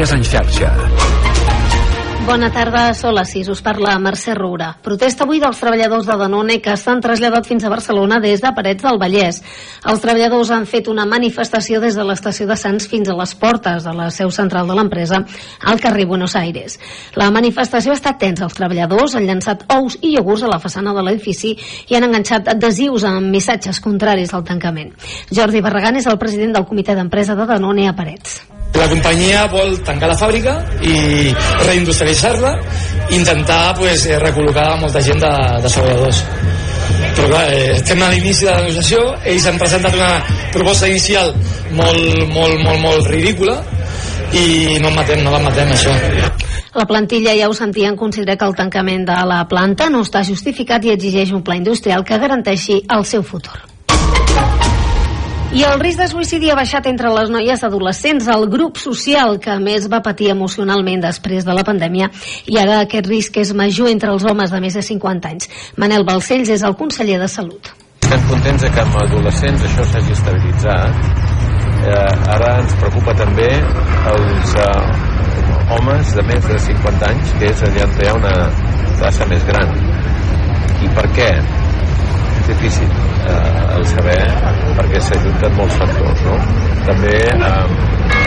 Notícies en xarxa. Bona tarda, són les 6, us parla Mercè Roura. Protesta avui dels treballadors de Danone que s'han traslladat fins a Barcelona des de Parets del Vallès. Els treballadors han fet una manifestació des de l'estació de Sants fins a les portes de la seu central de l'empresa al carrer Buenos Aires. La manifestació ha estat tensa. Els treballadors han llançat ous i iogurts a la façana de l'edifici i han enganxat adhesius amb missatges contraris al tancament. Jordi Barragan és el president del comitè d'empresa de Danone a Parets. La companyia vol tancar la fàbrica i reindustrialitzar-la i intentar pues, eh, recol·locar molta gent de, de treballadors. Però clar, eh, estem a l'inici de la negociació, ells han presentat una proposta inicial molt, molt, molt, molt ridícula i no matem, no la matem això. La plantilla, ja ho sentien, considera que el tancament de la planta no està justificat i exigeix un pla industrial que garanteixi el seu futur. I el risc de suïcidi ha baixat entre les noies adolescents, el grup social que més va patir emocionalment després de la pandèmia, i ara aquest risc és major entre els homes de més de 50 anys. Manel Balcells és el conseller de Salut. Estem contents que amb adolescents això s'hagi estabilitzat. Eh, ara ens preocupa també els eh, homes de més de 50 anys, que és allà on hi ha una tassa més gran. I per què? És difícil eh, el saber perquè s'ajunten molts factors no? també eh,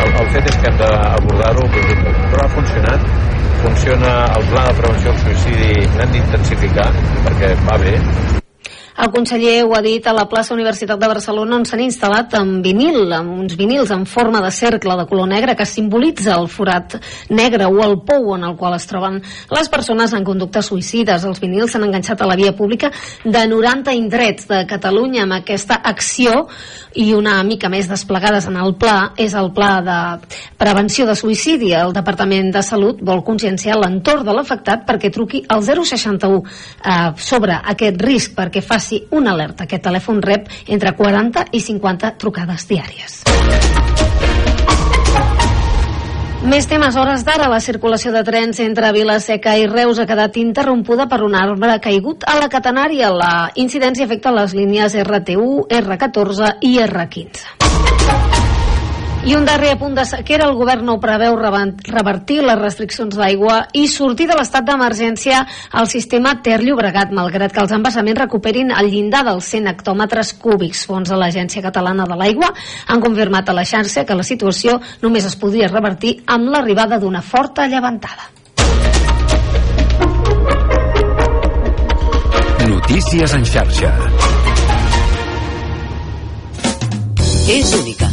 el, el fet és que hem d'abordar-ho però ha funcionat. Funciona el pla de prevenció del suïcidi l'hem d'intensificar perquè va bé el conseller ho ha dit a la plaça Universitat de Barcelona on s'han instal·lat amb vinil, amb uns vinils en forma de cercle de color negre que simbolitza el forat negre o el pou en el qual es troben les persones en conductes suïcides. Els vinils s'han enganxat a la via pública de 90 indrets de Catalunya amb aquesta acció i una mica més desplegades en el pla és el pla de prevenció de suïcidi. El Departament de Salut vol conscienciar l'entorn de l'afectat perquè truqui al 061 eh, sobre aquest risc perquè faci una alerta. Aquest telèfon rep entre 40 i 50 trucades diàries. Més temes, hores d'ara, la circulació de trens entre Vilaseca i Reus ha quedat interrompuda per un arbre caigut a la catenària. La incidència afecta les línies RT1, R14 i R15. I un darrer apunt de sequera, el govern no preveu revertir les restriccions d'aigua i sortir de l'estat d'emergència al sistema Ter Llobregat, malgrat que els embassaments recuperin el llindar dels 100 hectòmetres cúbics. Fons de l'Agència Catalana de l'Aigua han confirmat a la xarxa que la situació només es podria revertir amb l'arribada d'una forta llevantada. Notícies en xarxa. És única,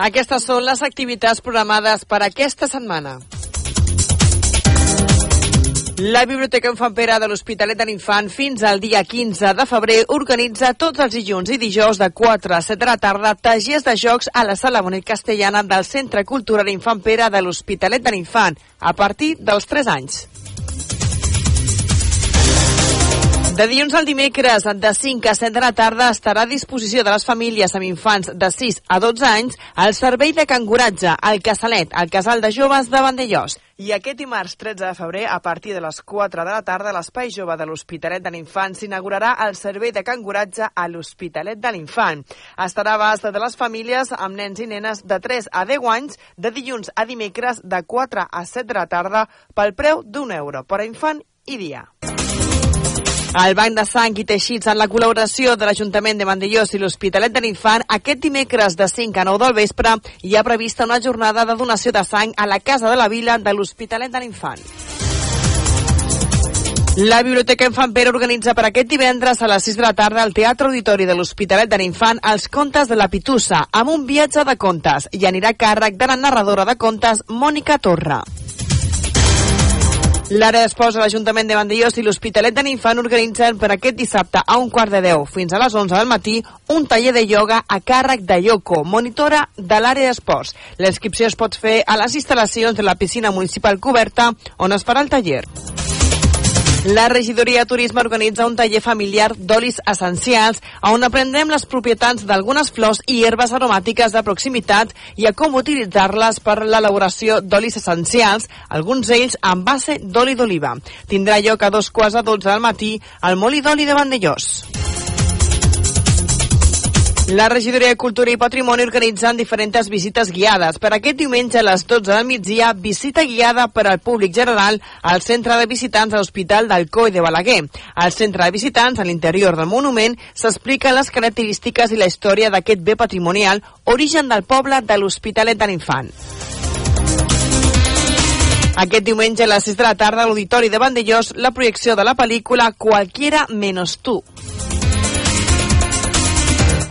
Aquestes són les activitats programades per aquesta setmana. La Biblioteca Infant Pere de l'Hospitalet de l'Infant fins al dia 15 de febrer organitza tots els dilluns i dijous de 4 a 7 de la tarda tallers de jocs a la Sala Bonet Castellana del Centre Cultural Infant Pere de l'Hospitalet de l'Infant a partir dels 3 anys. De dilluns al dimecres, de 5 a 7 de la tarda, estarà a disposició de les famílies amb infants de 6 a 12 anys el servei de canguratge al Casalet, al Casal de Joves de Vandellós. I aquest dimarts 13 de febrer, a partir de les 4 de la tarda, l'Espai Jove de l'Hospitalet de l'Infant s'inaugurarà el servei de canguratge a l'Hospitalet de l'Infant. Estarà a de les famílies amb nens i nenes de 3 a 10 anys, de dilluns a dimecres, de 4 a 7 de la tarda, pel preu d'un euro per a infant i dia. El Banc de Sang i Teixits, en la col·laboració de l'Ajuntament de Mandellós i l'Hospitalet de l'Infant, aquest dimecres de 5 a 9 del vespre hi ha prevista una jornada de donació de sang a la Casa de la Vila de l'Hospitalet de l'Infant. La Biblioteca Infant Pere organitza per aquest divendres a les 6 de la tarda al Teatre Auditori de l'Hospitalet de l'Infant els contes de la Pitussa, amb un viatge de contes, i anirà a càrrec de la narradora de contes Mònica Torra. L'àrea d'esports de l'Ajuntament de Vandellós i l'Hospitalet de l'Infant organitzen per aquest dissabte a un quart de deu fins a les 11 del matí un taller de ioga a càrrec de Yoko, monitora de l'àrea d'esports. La inscripció es pot fer a les instal·lacions de la piscina municipal coberta on es farà el taller. La regidoria de turisme organitza un taller familiar d'olis essencials on aprendrem les propietats d'algunes flors i herbes aromàtiques de proximitat i a com utilitzar-les per l'elaboració d'olis essencials, alguns d'ells amb base d'oli d'oliva. Tindrà lloc a dos quarts de dotze del matí al Moli d'Oli de Vandellós. La regidoria de Cultura i Patrimoni organitzen diferents visites guiades. Per aquest diumenge a les 12 del migdia, visita guiada per al públic general al centre de visitants de l'Hospital del Coi de Balaguer. Al centre de visitants, a l'interior del monument, s'expliquen les característiques i la història d'aquest bé patrimonial, origen del poble de l'Hospitalet de l'Infant. Aquest diumenge a les 6 de la tarda a l'Auditori de Vandellós la projecció de la pel·lícula Cualquiera menos tú.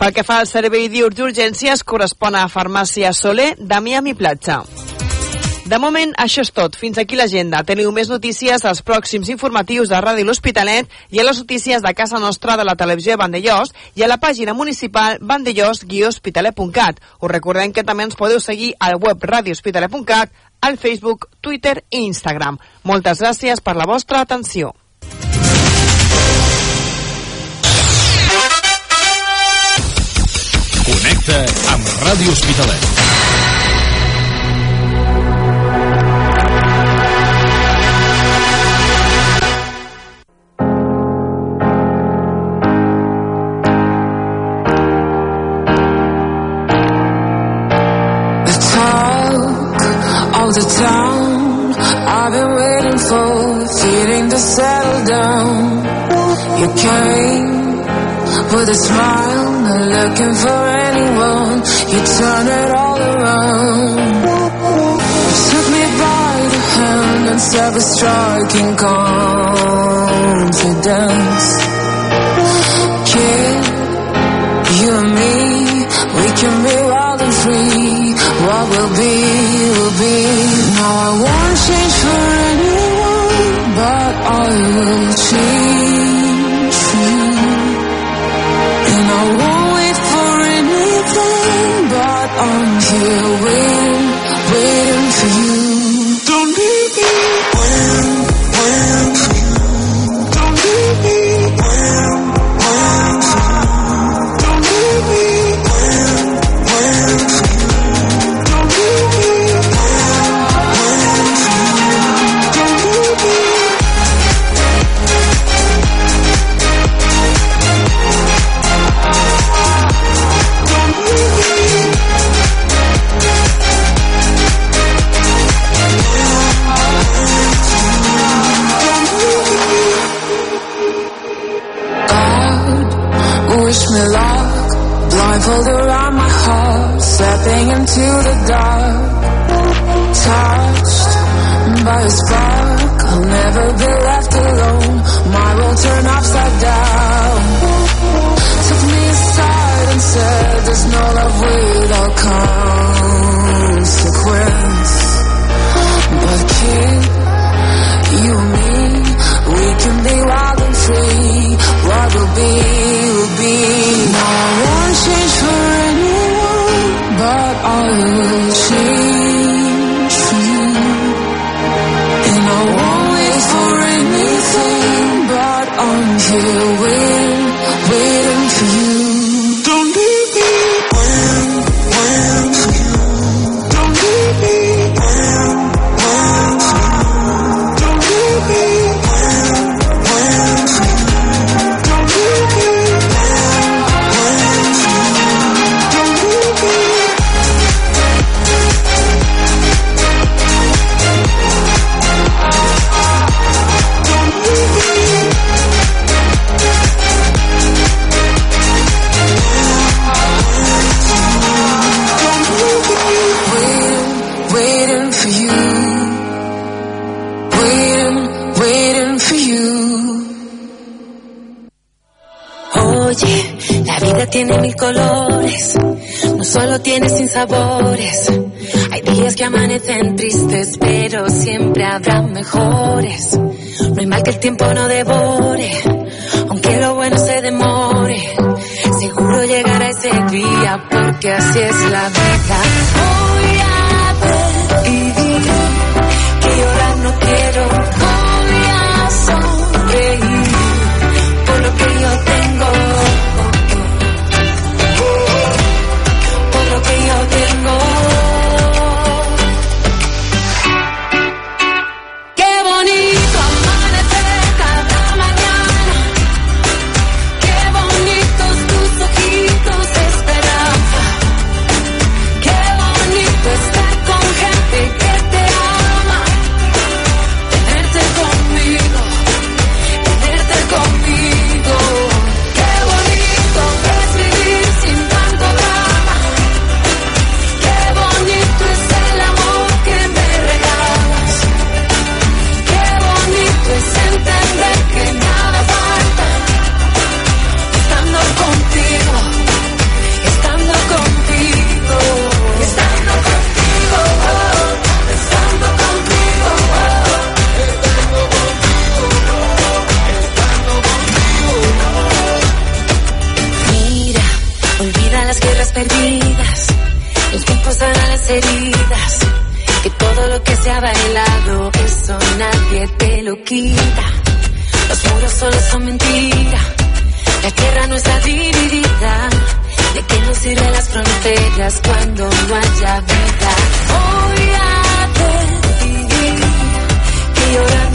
Pel que fa al servei diurs d'urgències, correspon a Farmàcia Soler de Miami Platja. De moment, això és tot. Fins aquí l'agenda. Teniu més notícies als pròxims informatius de Ràdio L'Hospitalet i a les notícies de casa nostra de la televisió de Vandellós i a la pàgina municipal vandellós-hospitalet.cat. Us recordem que també ens podeu seguir al web radiohospitalet.cat, al Facebook, Twitter i Instagram. Moltes gràcies per la vostra atenció. Connecta amb Ràdio Hospitalet. The town I've been waiting for, feeling to settle down. You came with a smile, not looking for anyone. You turn it all around. You took me by the hand and said with striking confidence. Kid, you and me, we can be wild and free. What will be, will be. Now I won't change for lo tiene sin sabores. Hay días que amanecen tristes, pero siempre habrá mejores. No hay mal que el tiempo no devore, aunque lo bueno se demore. Seguro llegará ese día, porque así es la vida. se ha bailado, eso nadie te lo quita. Los muros solo son mentira, la tierra no está dividida. ¿De qué nos sirven las fronteras cuando no haya vida? Hoy aprendí que llorar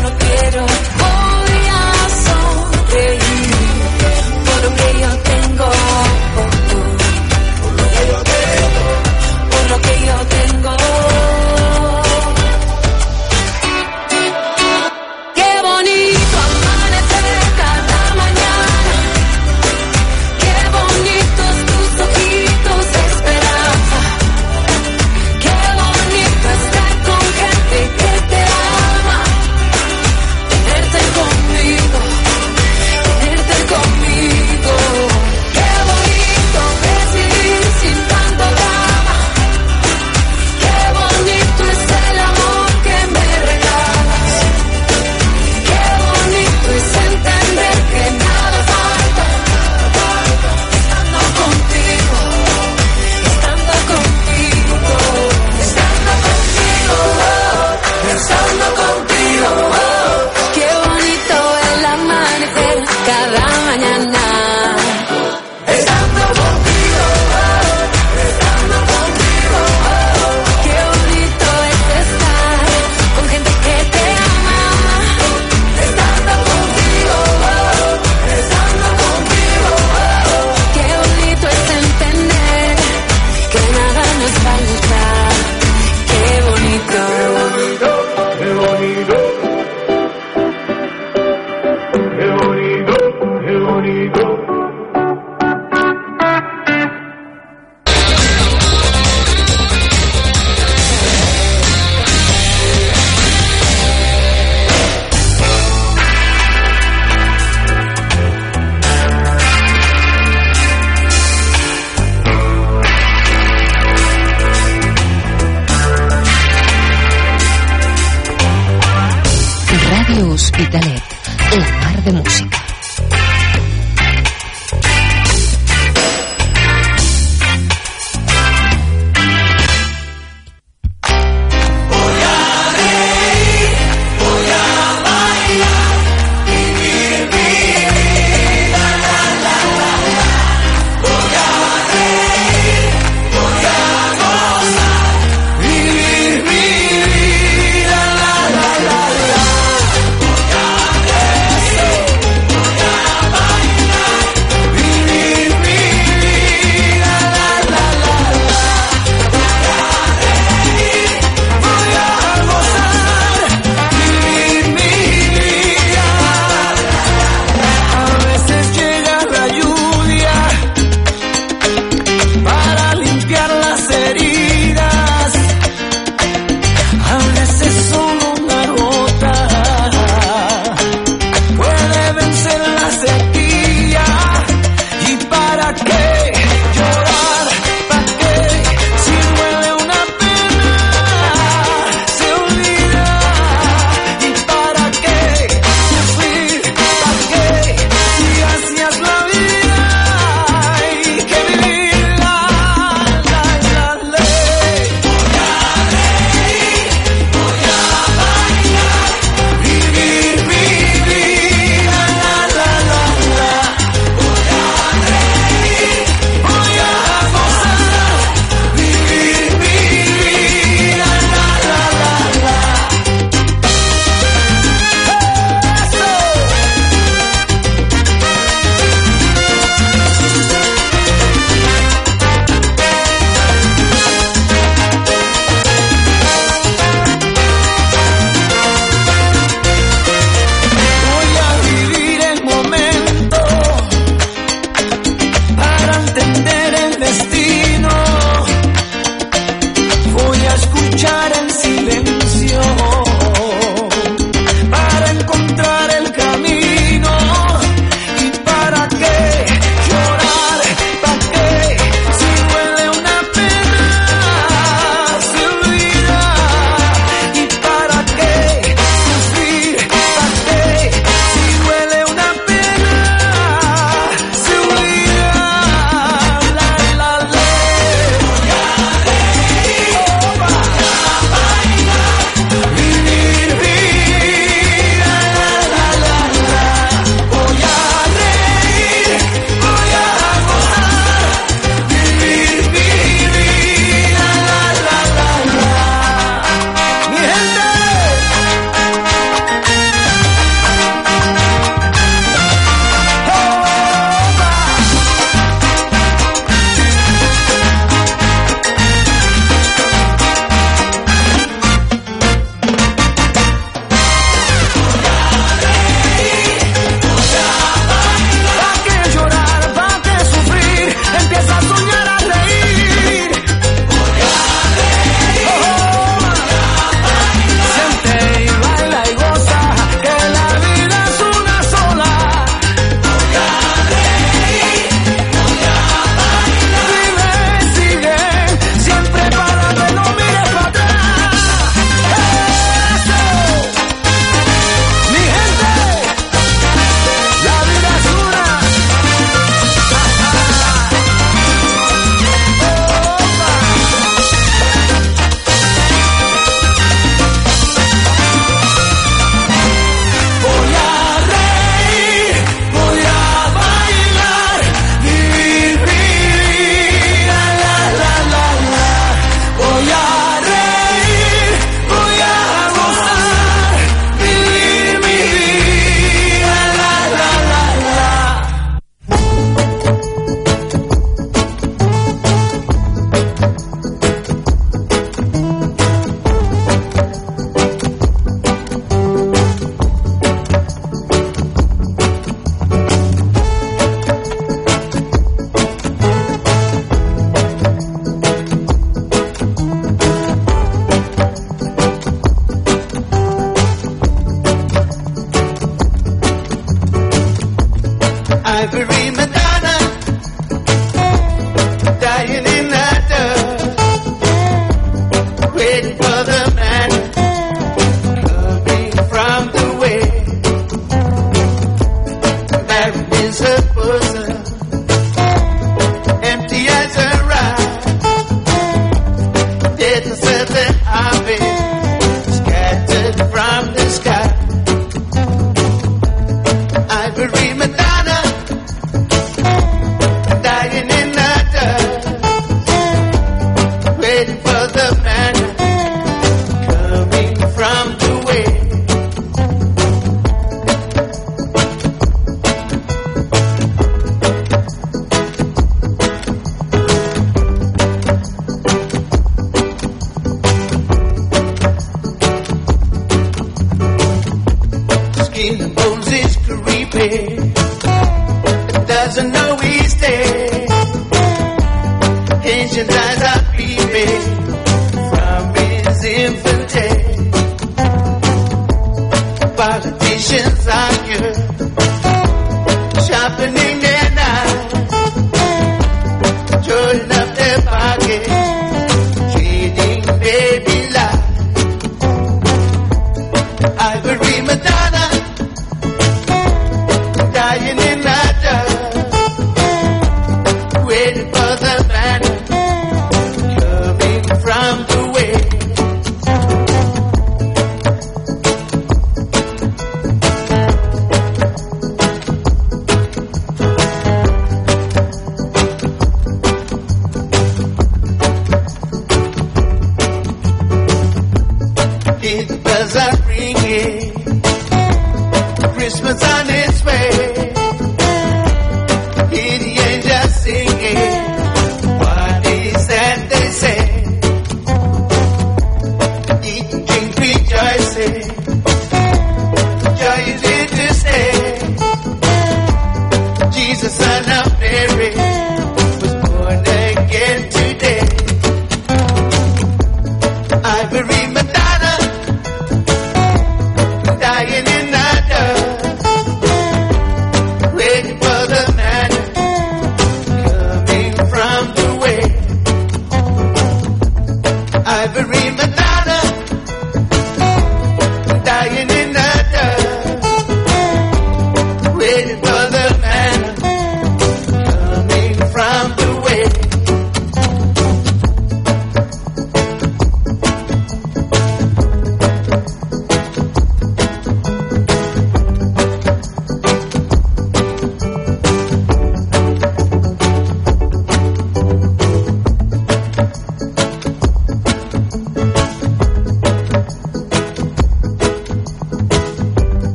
say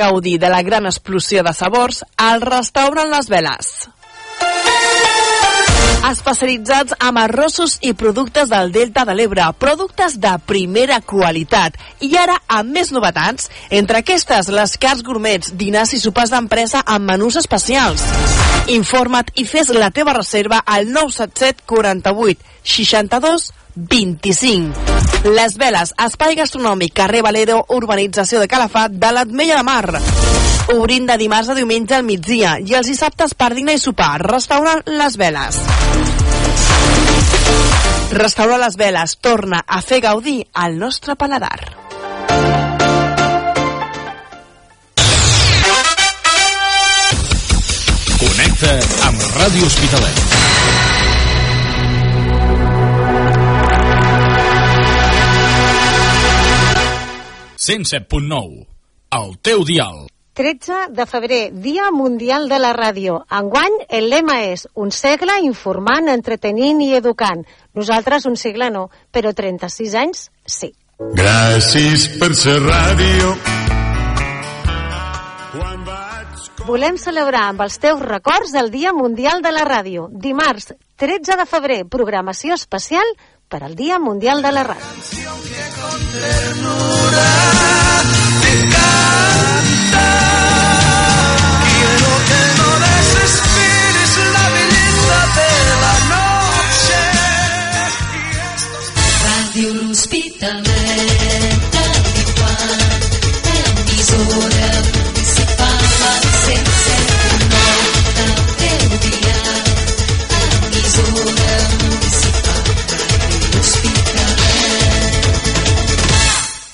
gaudir de la gran explosió de sabors al restaurant Les Veles. Especialitzats amb arrossos i productes del Delta de l'Ebre, productes de primera qualitat. I ara amb més novetats, entre aquestes les cars gourmets, dinars i sopars d'empresa amb menús especials. Informa't i fes la teva reserva al 977 48 62 25. Les Veles, espai gastronòmic, carrer Valero, urbanització de Calafat, de l'Atmella de Mar. Obrint de dimarts a diumenge al migdia i els dissabtes per dinar i sopar. Restaurant Les Veles. Restaurant Les Veles torna a fer gaudir al nostre paladar. Connecta amb Ràdio Hospitalet. Cent set punt nou. El teu dial. 13 de febrer, Dia Mundial de la Ràdio. Enguany, el lema és un segle informant, entretenint i educant. Nosaltres un segle no, però 36 anys sí. Gràcies per ser ràdio. Volem celebrar amb els teus records el Dia Mundial de la Ràdio. Dimarts, 13 de febrer, programació especial per al Dia Mundial de la Ràdio. Quiero que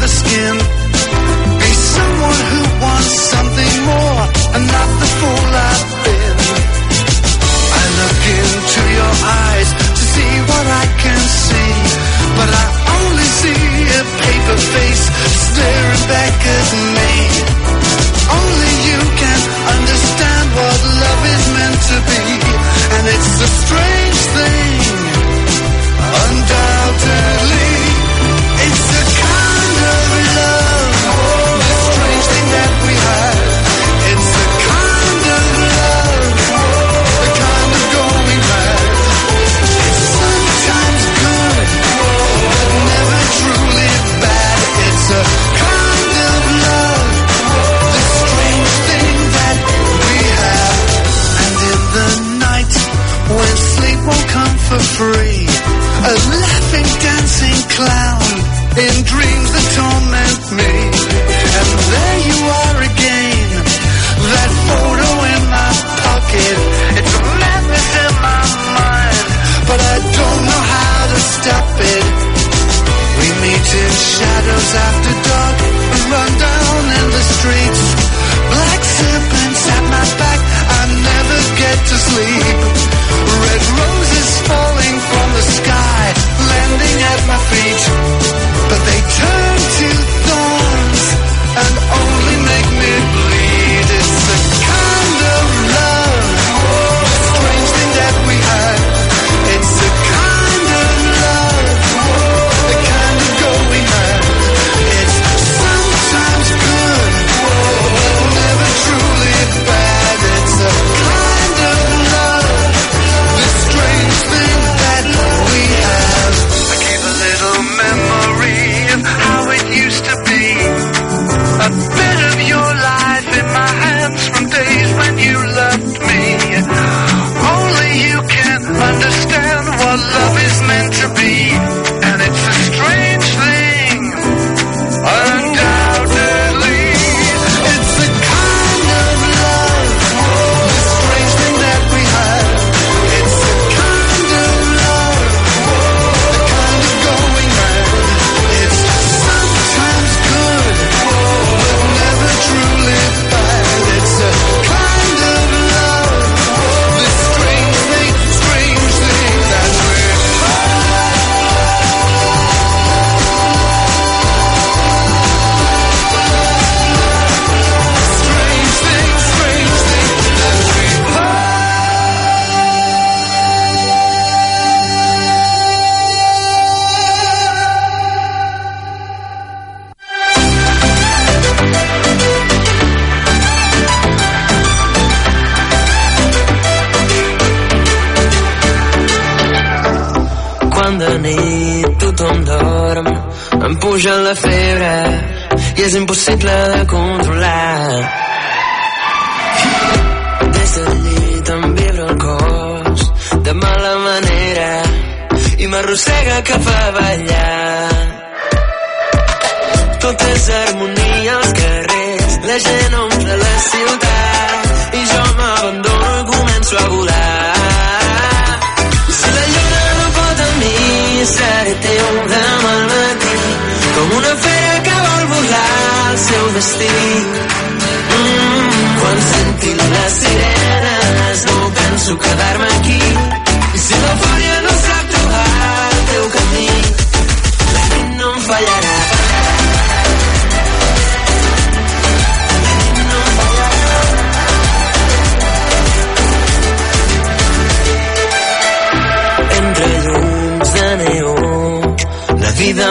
the skin. Be someone who wants something more and not the fool I've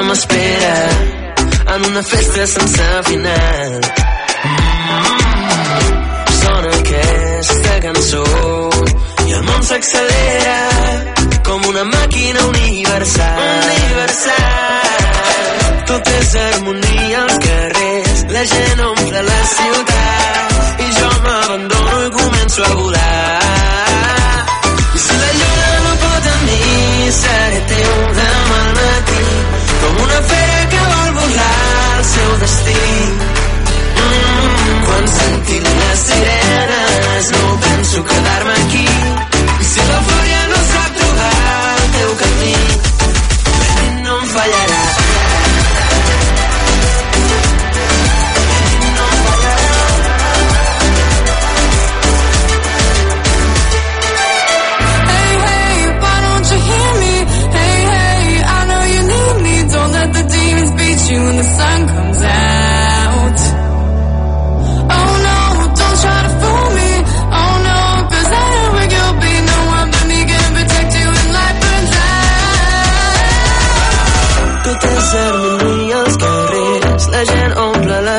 m'espera en una festa sense final. Sona aquesta cançó i el món s'accelera com una màquina universal. Universal. Tot és harmonia als carrers, la gent omple la ciutat i jo m'abandono i començo a volar. I si la lluna no pot amb mi, seré teu demà Christine.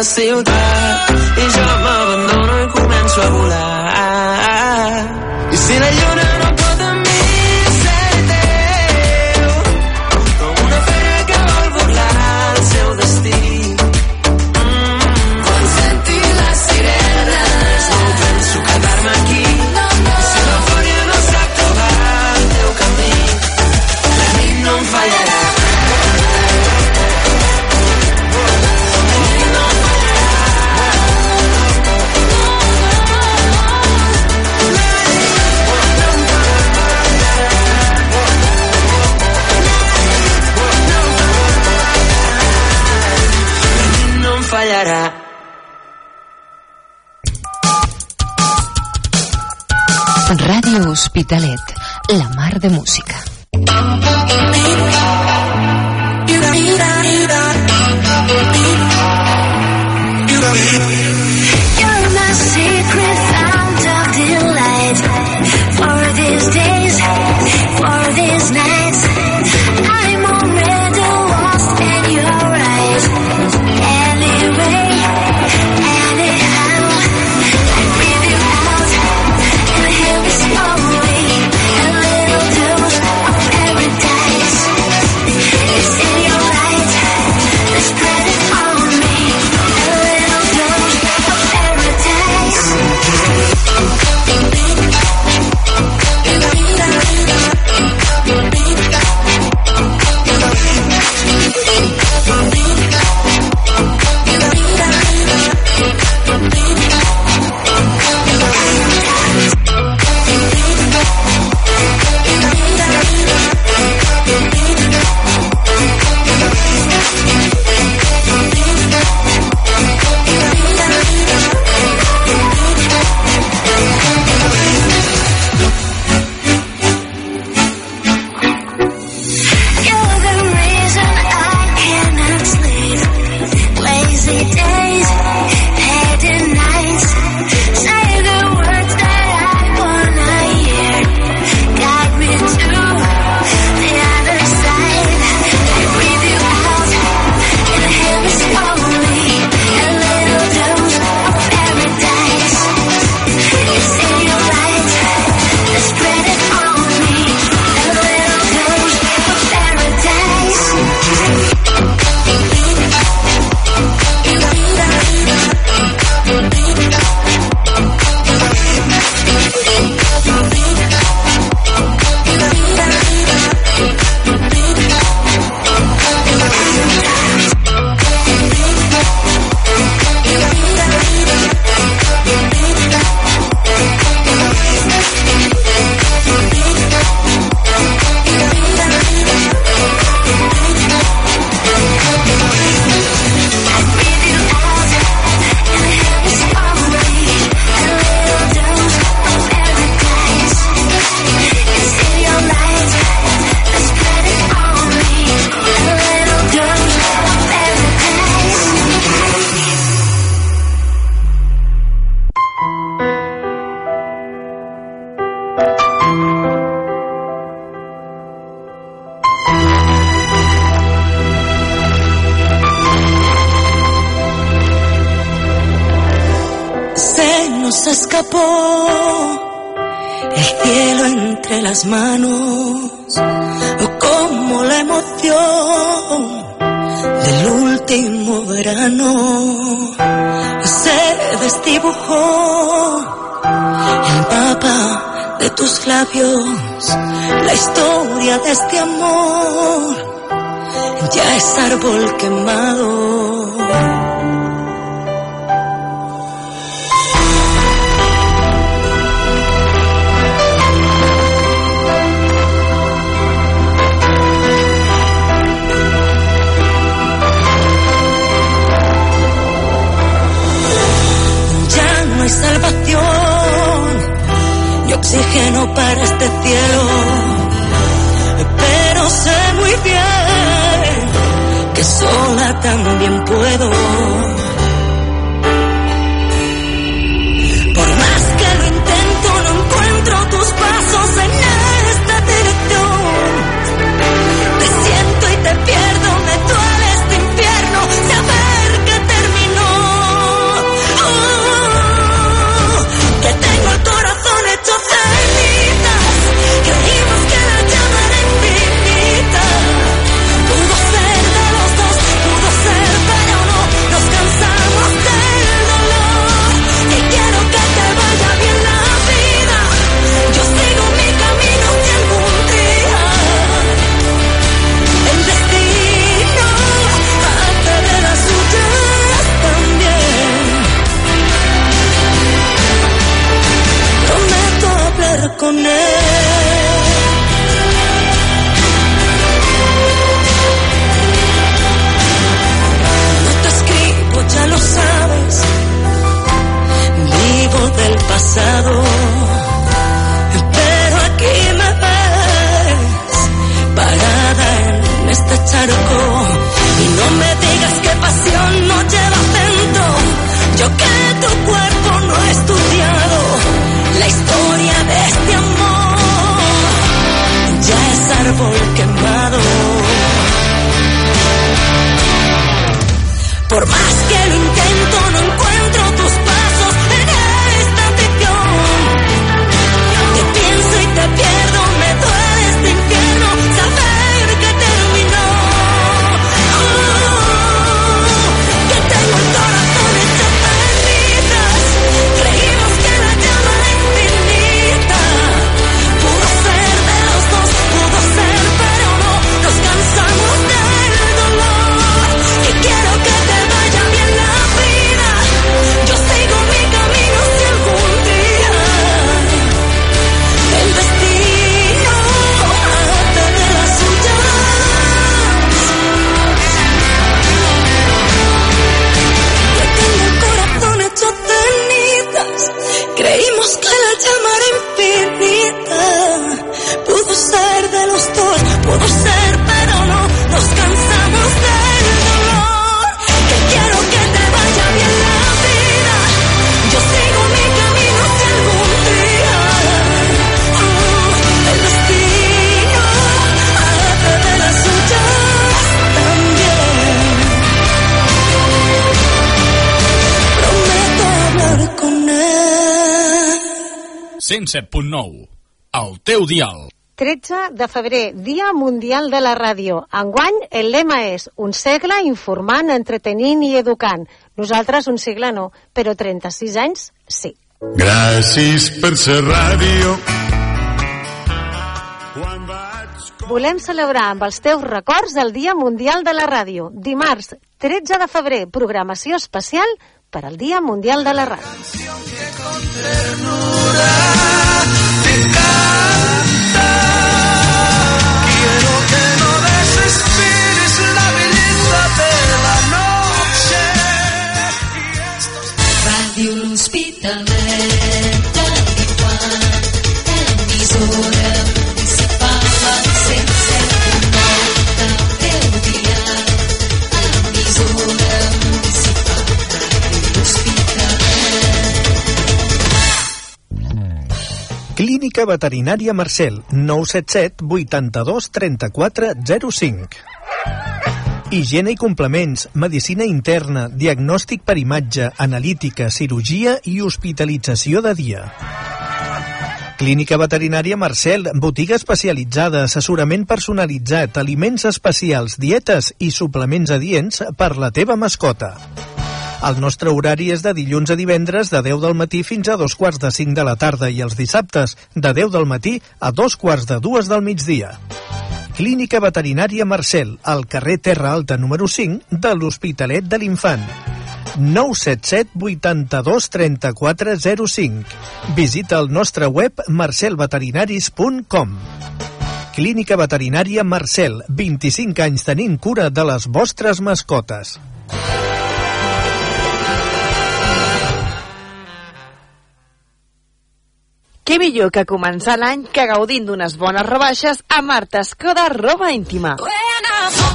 ciutat. I jo m'abandono i començo a volar. Hospitalet, la mar de música. de tus labios la historia de este amor. Ya es árbol quemado. oxígeno para este cielo. Pero sé muy bien que sola también puedo. pasado. Pero aquí me ves, parada en este charco. 13 de febrer, Dia Mundial de la Ràdio. Enguany, el lema és un segle informant, entretenint i educant. Nosaltres un segle no, però 36 anys sí. Gràcies per ser ràdio. Volem celebrar amb els teus records el Dia Mundial de la Ràdio. Dimarts, 13 de febrer, programació especial per al Dia Mundial de la Ràdio. Clínica Veterinària Marcel, 977 82 34 05. Higiene i complements, medicina interna, diagnòstic per imatge, analítica, cirurgia i hospitalització de dia. Clínica Veterinària Marcel, botiga especialitzada, assessorament personalitzat, aliments especials, dietes i suplements adients per la teva mascota. El nostre horari és de dilluns a divendres de 10 del matí fins a dos quarts de 5 de la tarda i els dissabtes de 10 del matí a dos quarts de dues del migdia. Clínica Veterinària Marcel, al carrer Terra Alta número 5 de l'Hospitalet de l'Infant. 977 82 34 05. Visita el nostre web marcelveterinaris.com. Clínica Veterinària Marcel, 25 anys tenint cura de les vostres mascotes. Què millor que començar l'any que gaudint d'unes bones rebaixes a Marta Escoda Roba Íntima.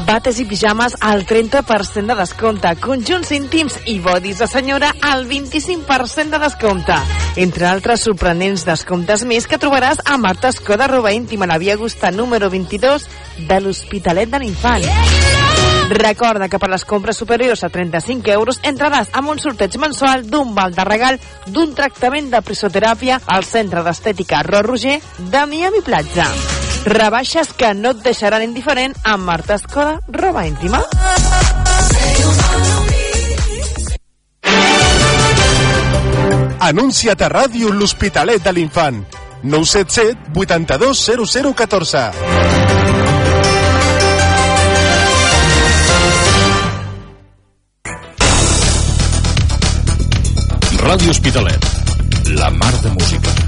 Bates i pijames al 30% de descompte, conjunts íntims i bodis de senyora al 25% de descompte. Entre altres sorprenents descomptes més que trobaràs a Marta Escoda Roba Íntima, la via Augusta número 22 de l'Hospitalet de l'Infant. Recorda que per les compres superiors a 35 euros entraràs amb un sorteig mensual d'un val de regal d'un tractament de prisoteràpia al Centre d'Estètica Ro Roger de Miami Platja. Rebaixes que no et deixaran indiferent amb Marta Escoda, roba íntima. Anuncia't a ràdio l'Hospitalet de l'Infant. 977 82 0014. Ràdio Hospitalet. La mar de música.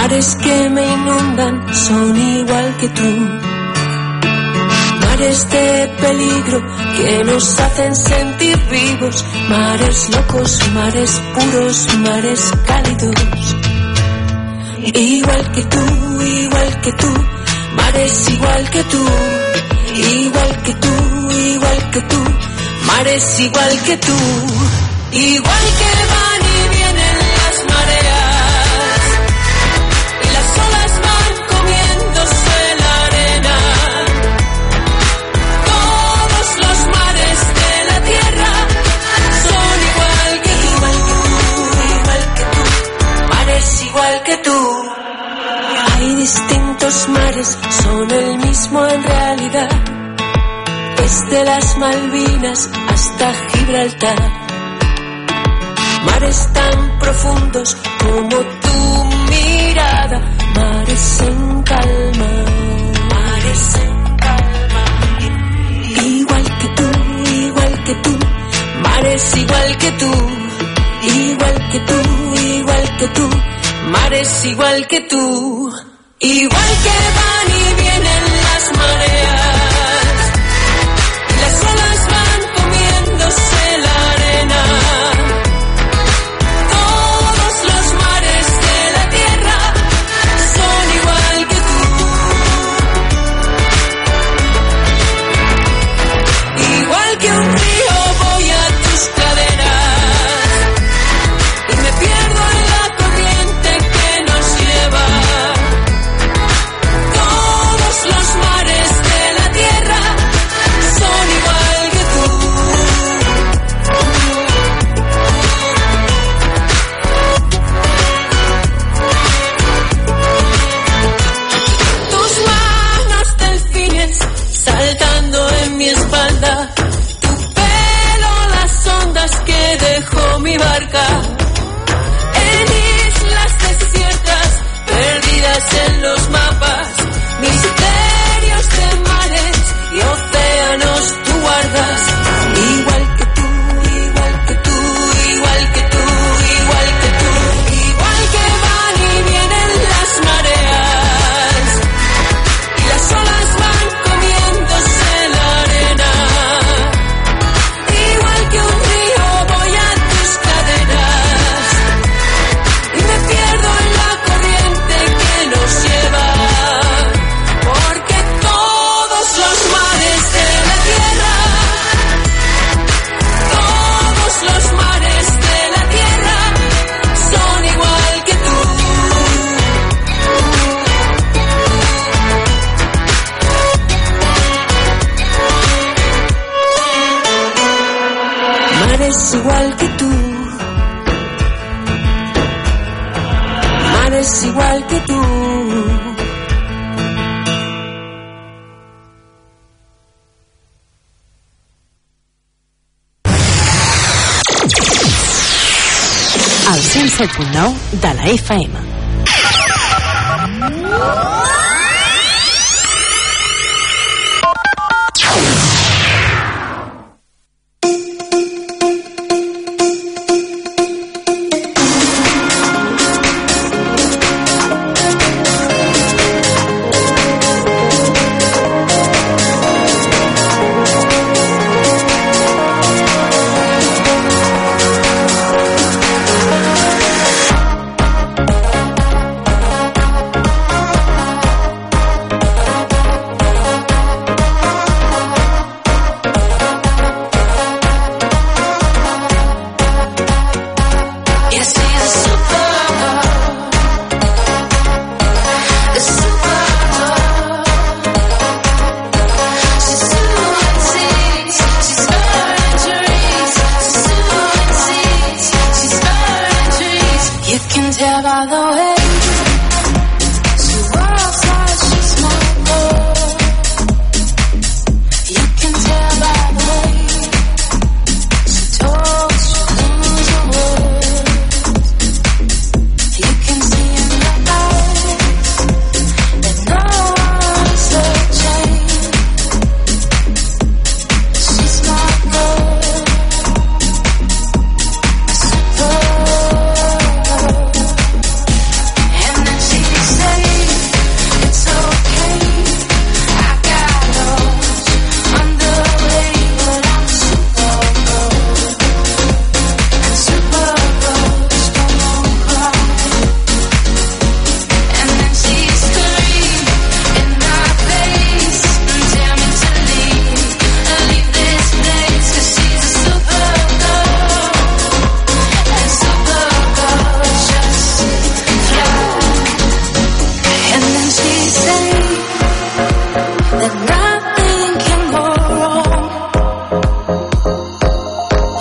Mares que me inundan son igual que tú. Mares de peligro que nos hacen sentir vivos. Mares locos, mares puros, mares cálidos. Igual que tú, igual que tú. Mares igual que tú. Igual que tú, igual que tú. Mares igual que tú. Igual que distintos mares, son el mismo en realidad. Desde las Malvinas hasta Gibraltar. Mares tan profundos como tu mirada. Mares en calma. Mares en calma. Igual que tú, igual que tú. Mares igual que tú. Igual que tú, igual que tú. Mares igual que tú. Igual que van y vienen las mareas.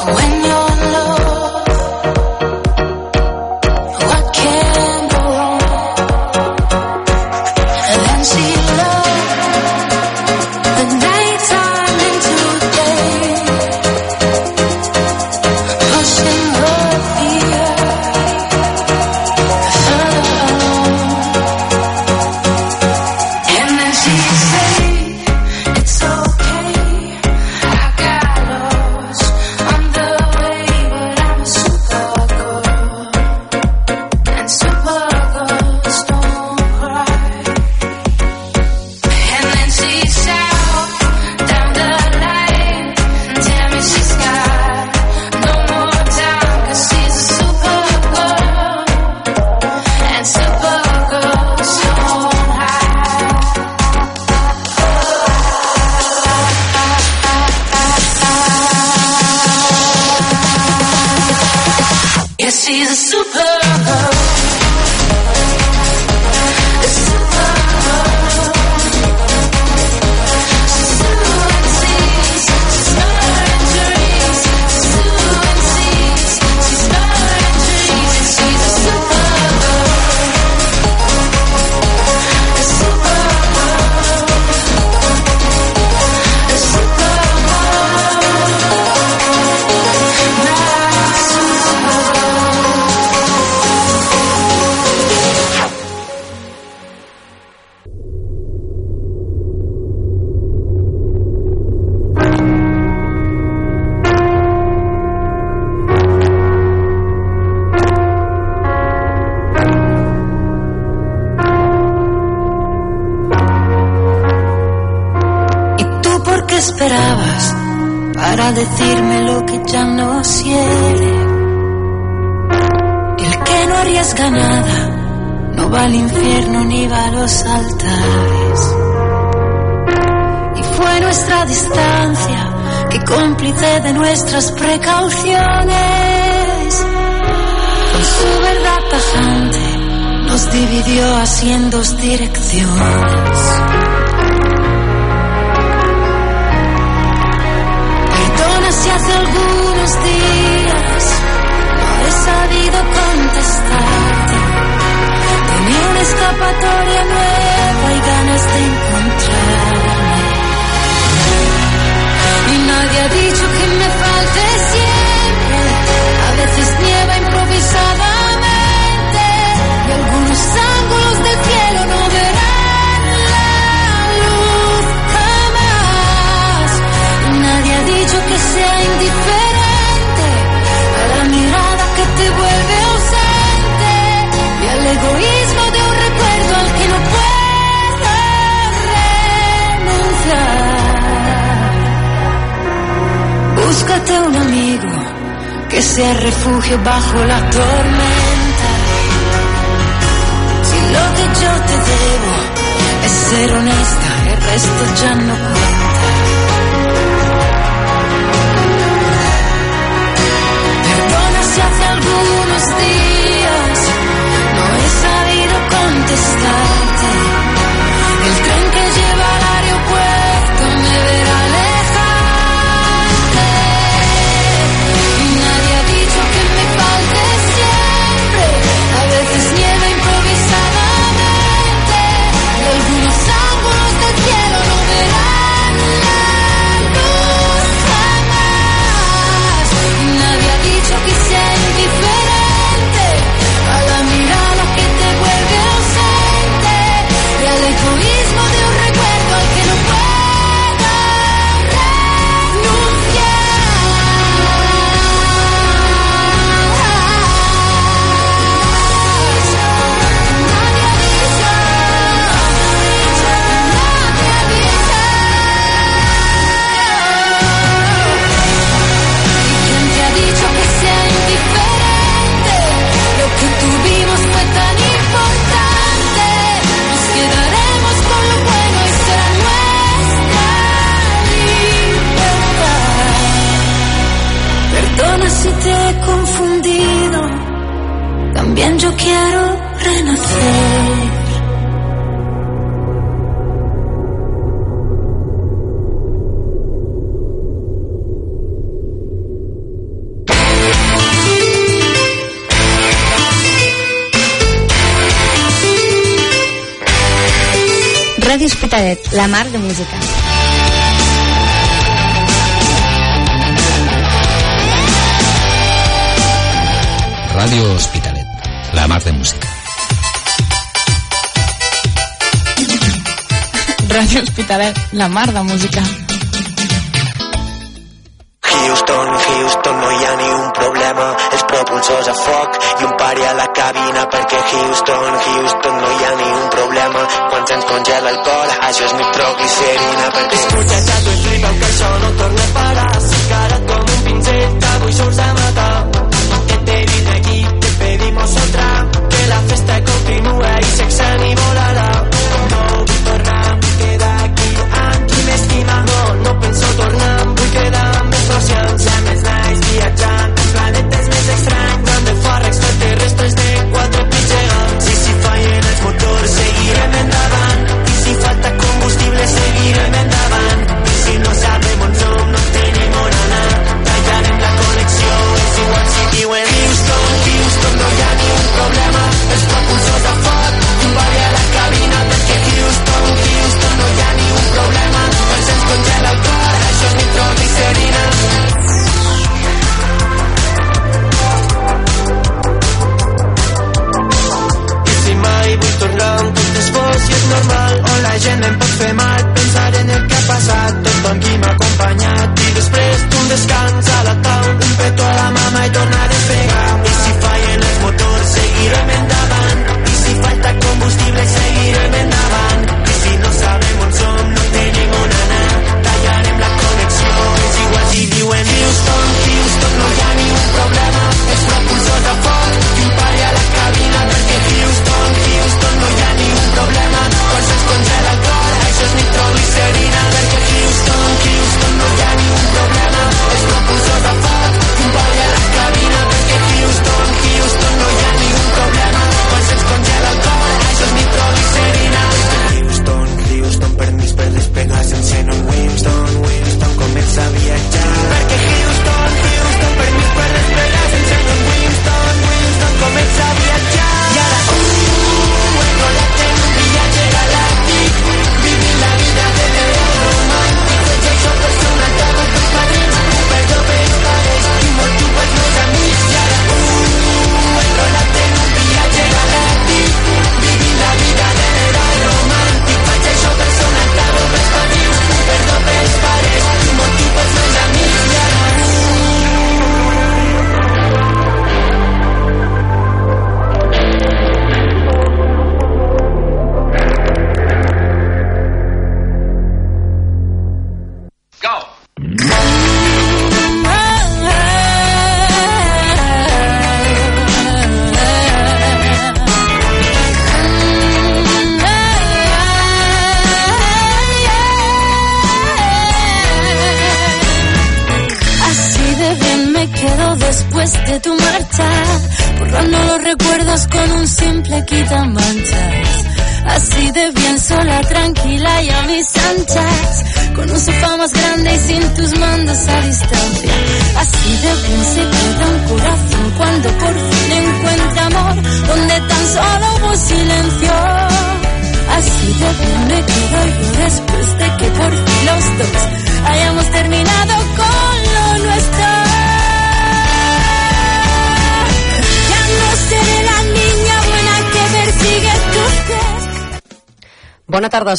When para decirme lo que ya no quiere. El que no arriesga nada no va al infierno ni va a los altares. Y fue nuestra distancia que cómplice de nuestras precauciones. Con su verdad tajante nos dividió así en dos direcciones. Si hace algunos días no he sabido contestarte. Tenía una escapatoria nueva y ganas de encontrarme. Y nadie ha dicho que me falte siempre. A veces nieva sea indiferente a la mirada que te vuelve ausente y al egoísmo de un recuerdo al que no puedo renunciar. Búscate un amigo que sea refugio bajo la tormenta. Si lo que yo te debo es ser honesta, el resto ya no cuenta. Algunos días no he sabido contestarte. De música. Ràdio Hospitalet, la mar de música. Ràdio Hospitalet, la mar de música. Houston, Houston, no hi ha ni un problema. Els propulsors a foc i un pari a la cabina perquè Houston, Houston, no hi ha ni un problema. Quan se'ns congela el cor, això és nitroglicerina perquè... Escucha chato i flipa que això no torna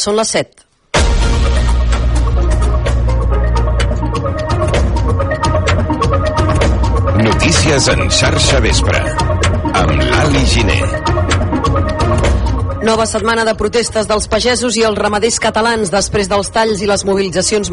són les 7. Notícies en xarxa vespre amb l'Ali Giner. Nova setmana de protestes dels pagesos i els ramaders catalans després dels talls i les mobilitzacions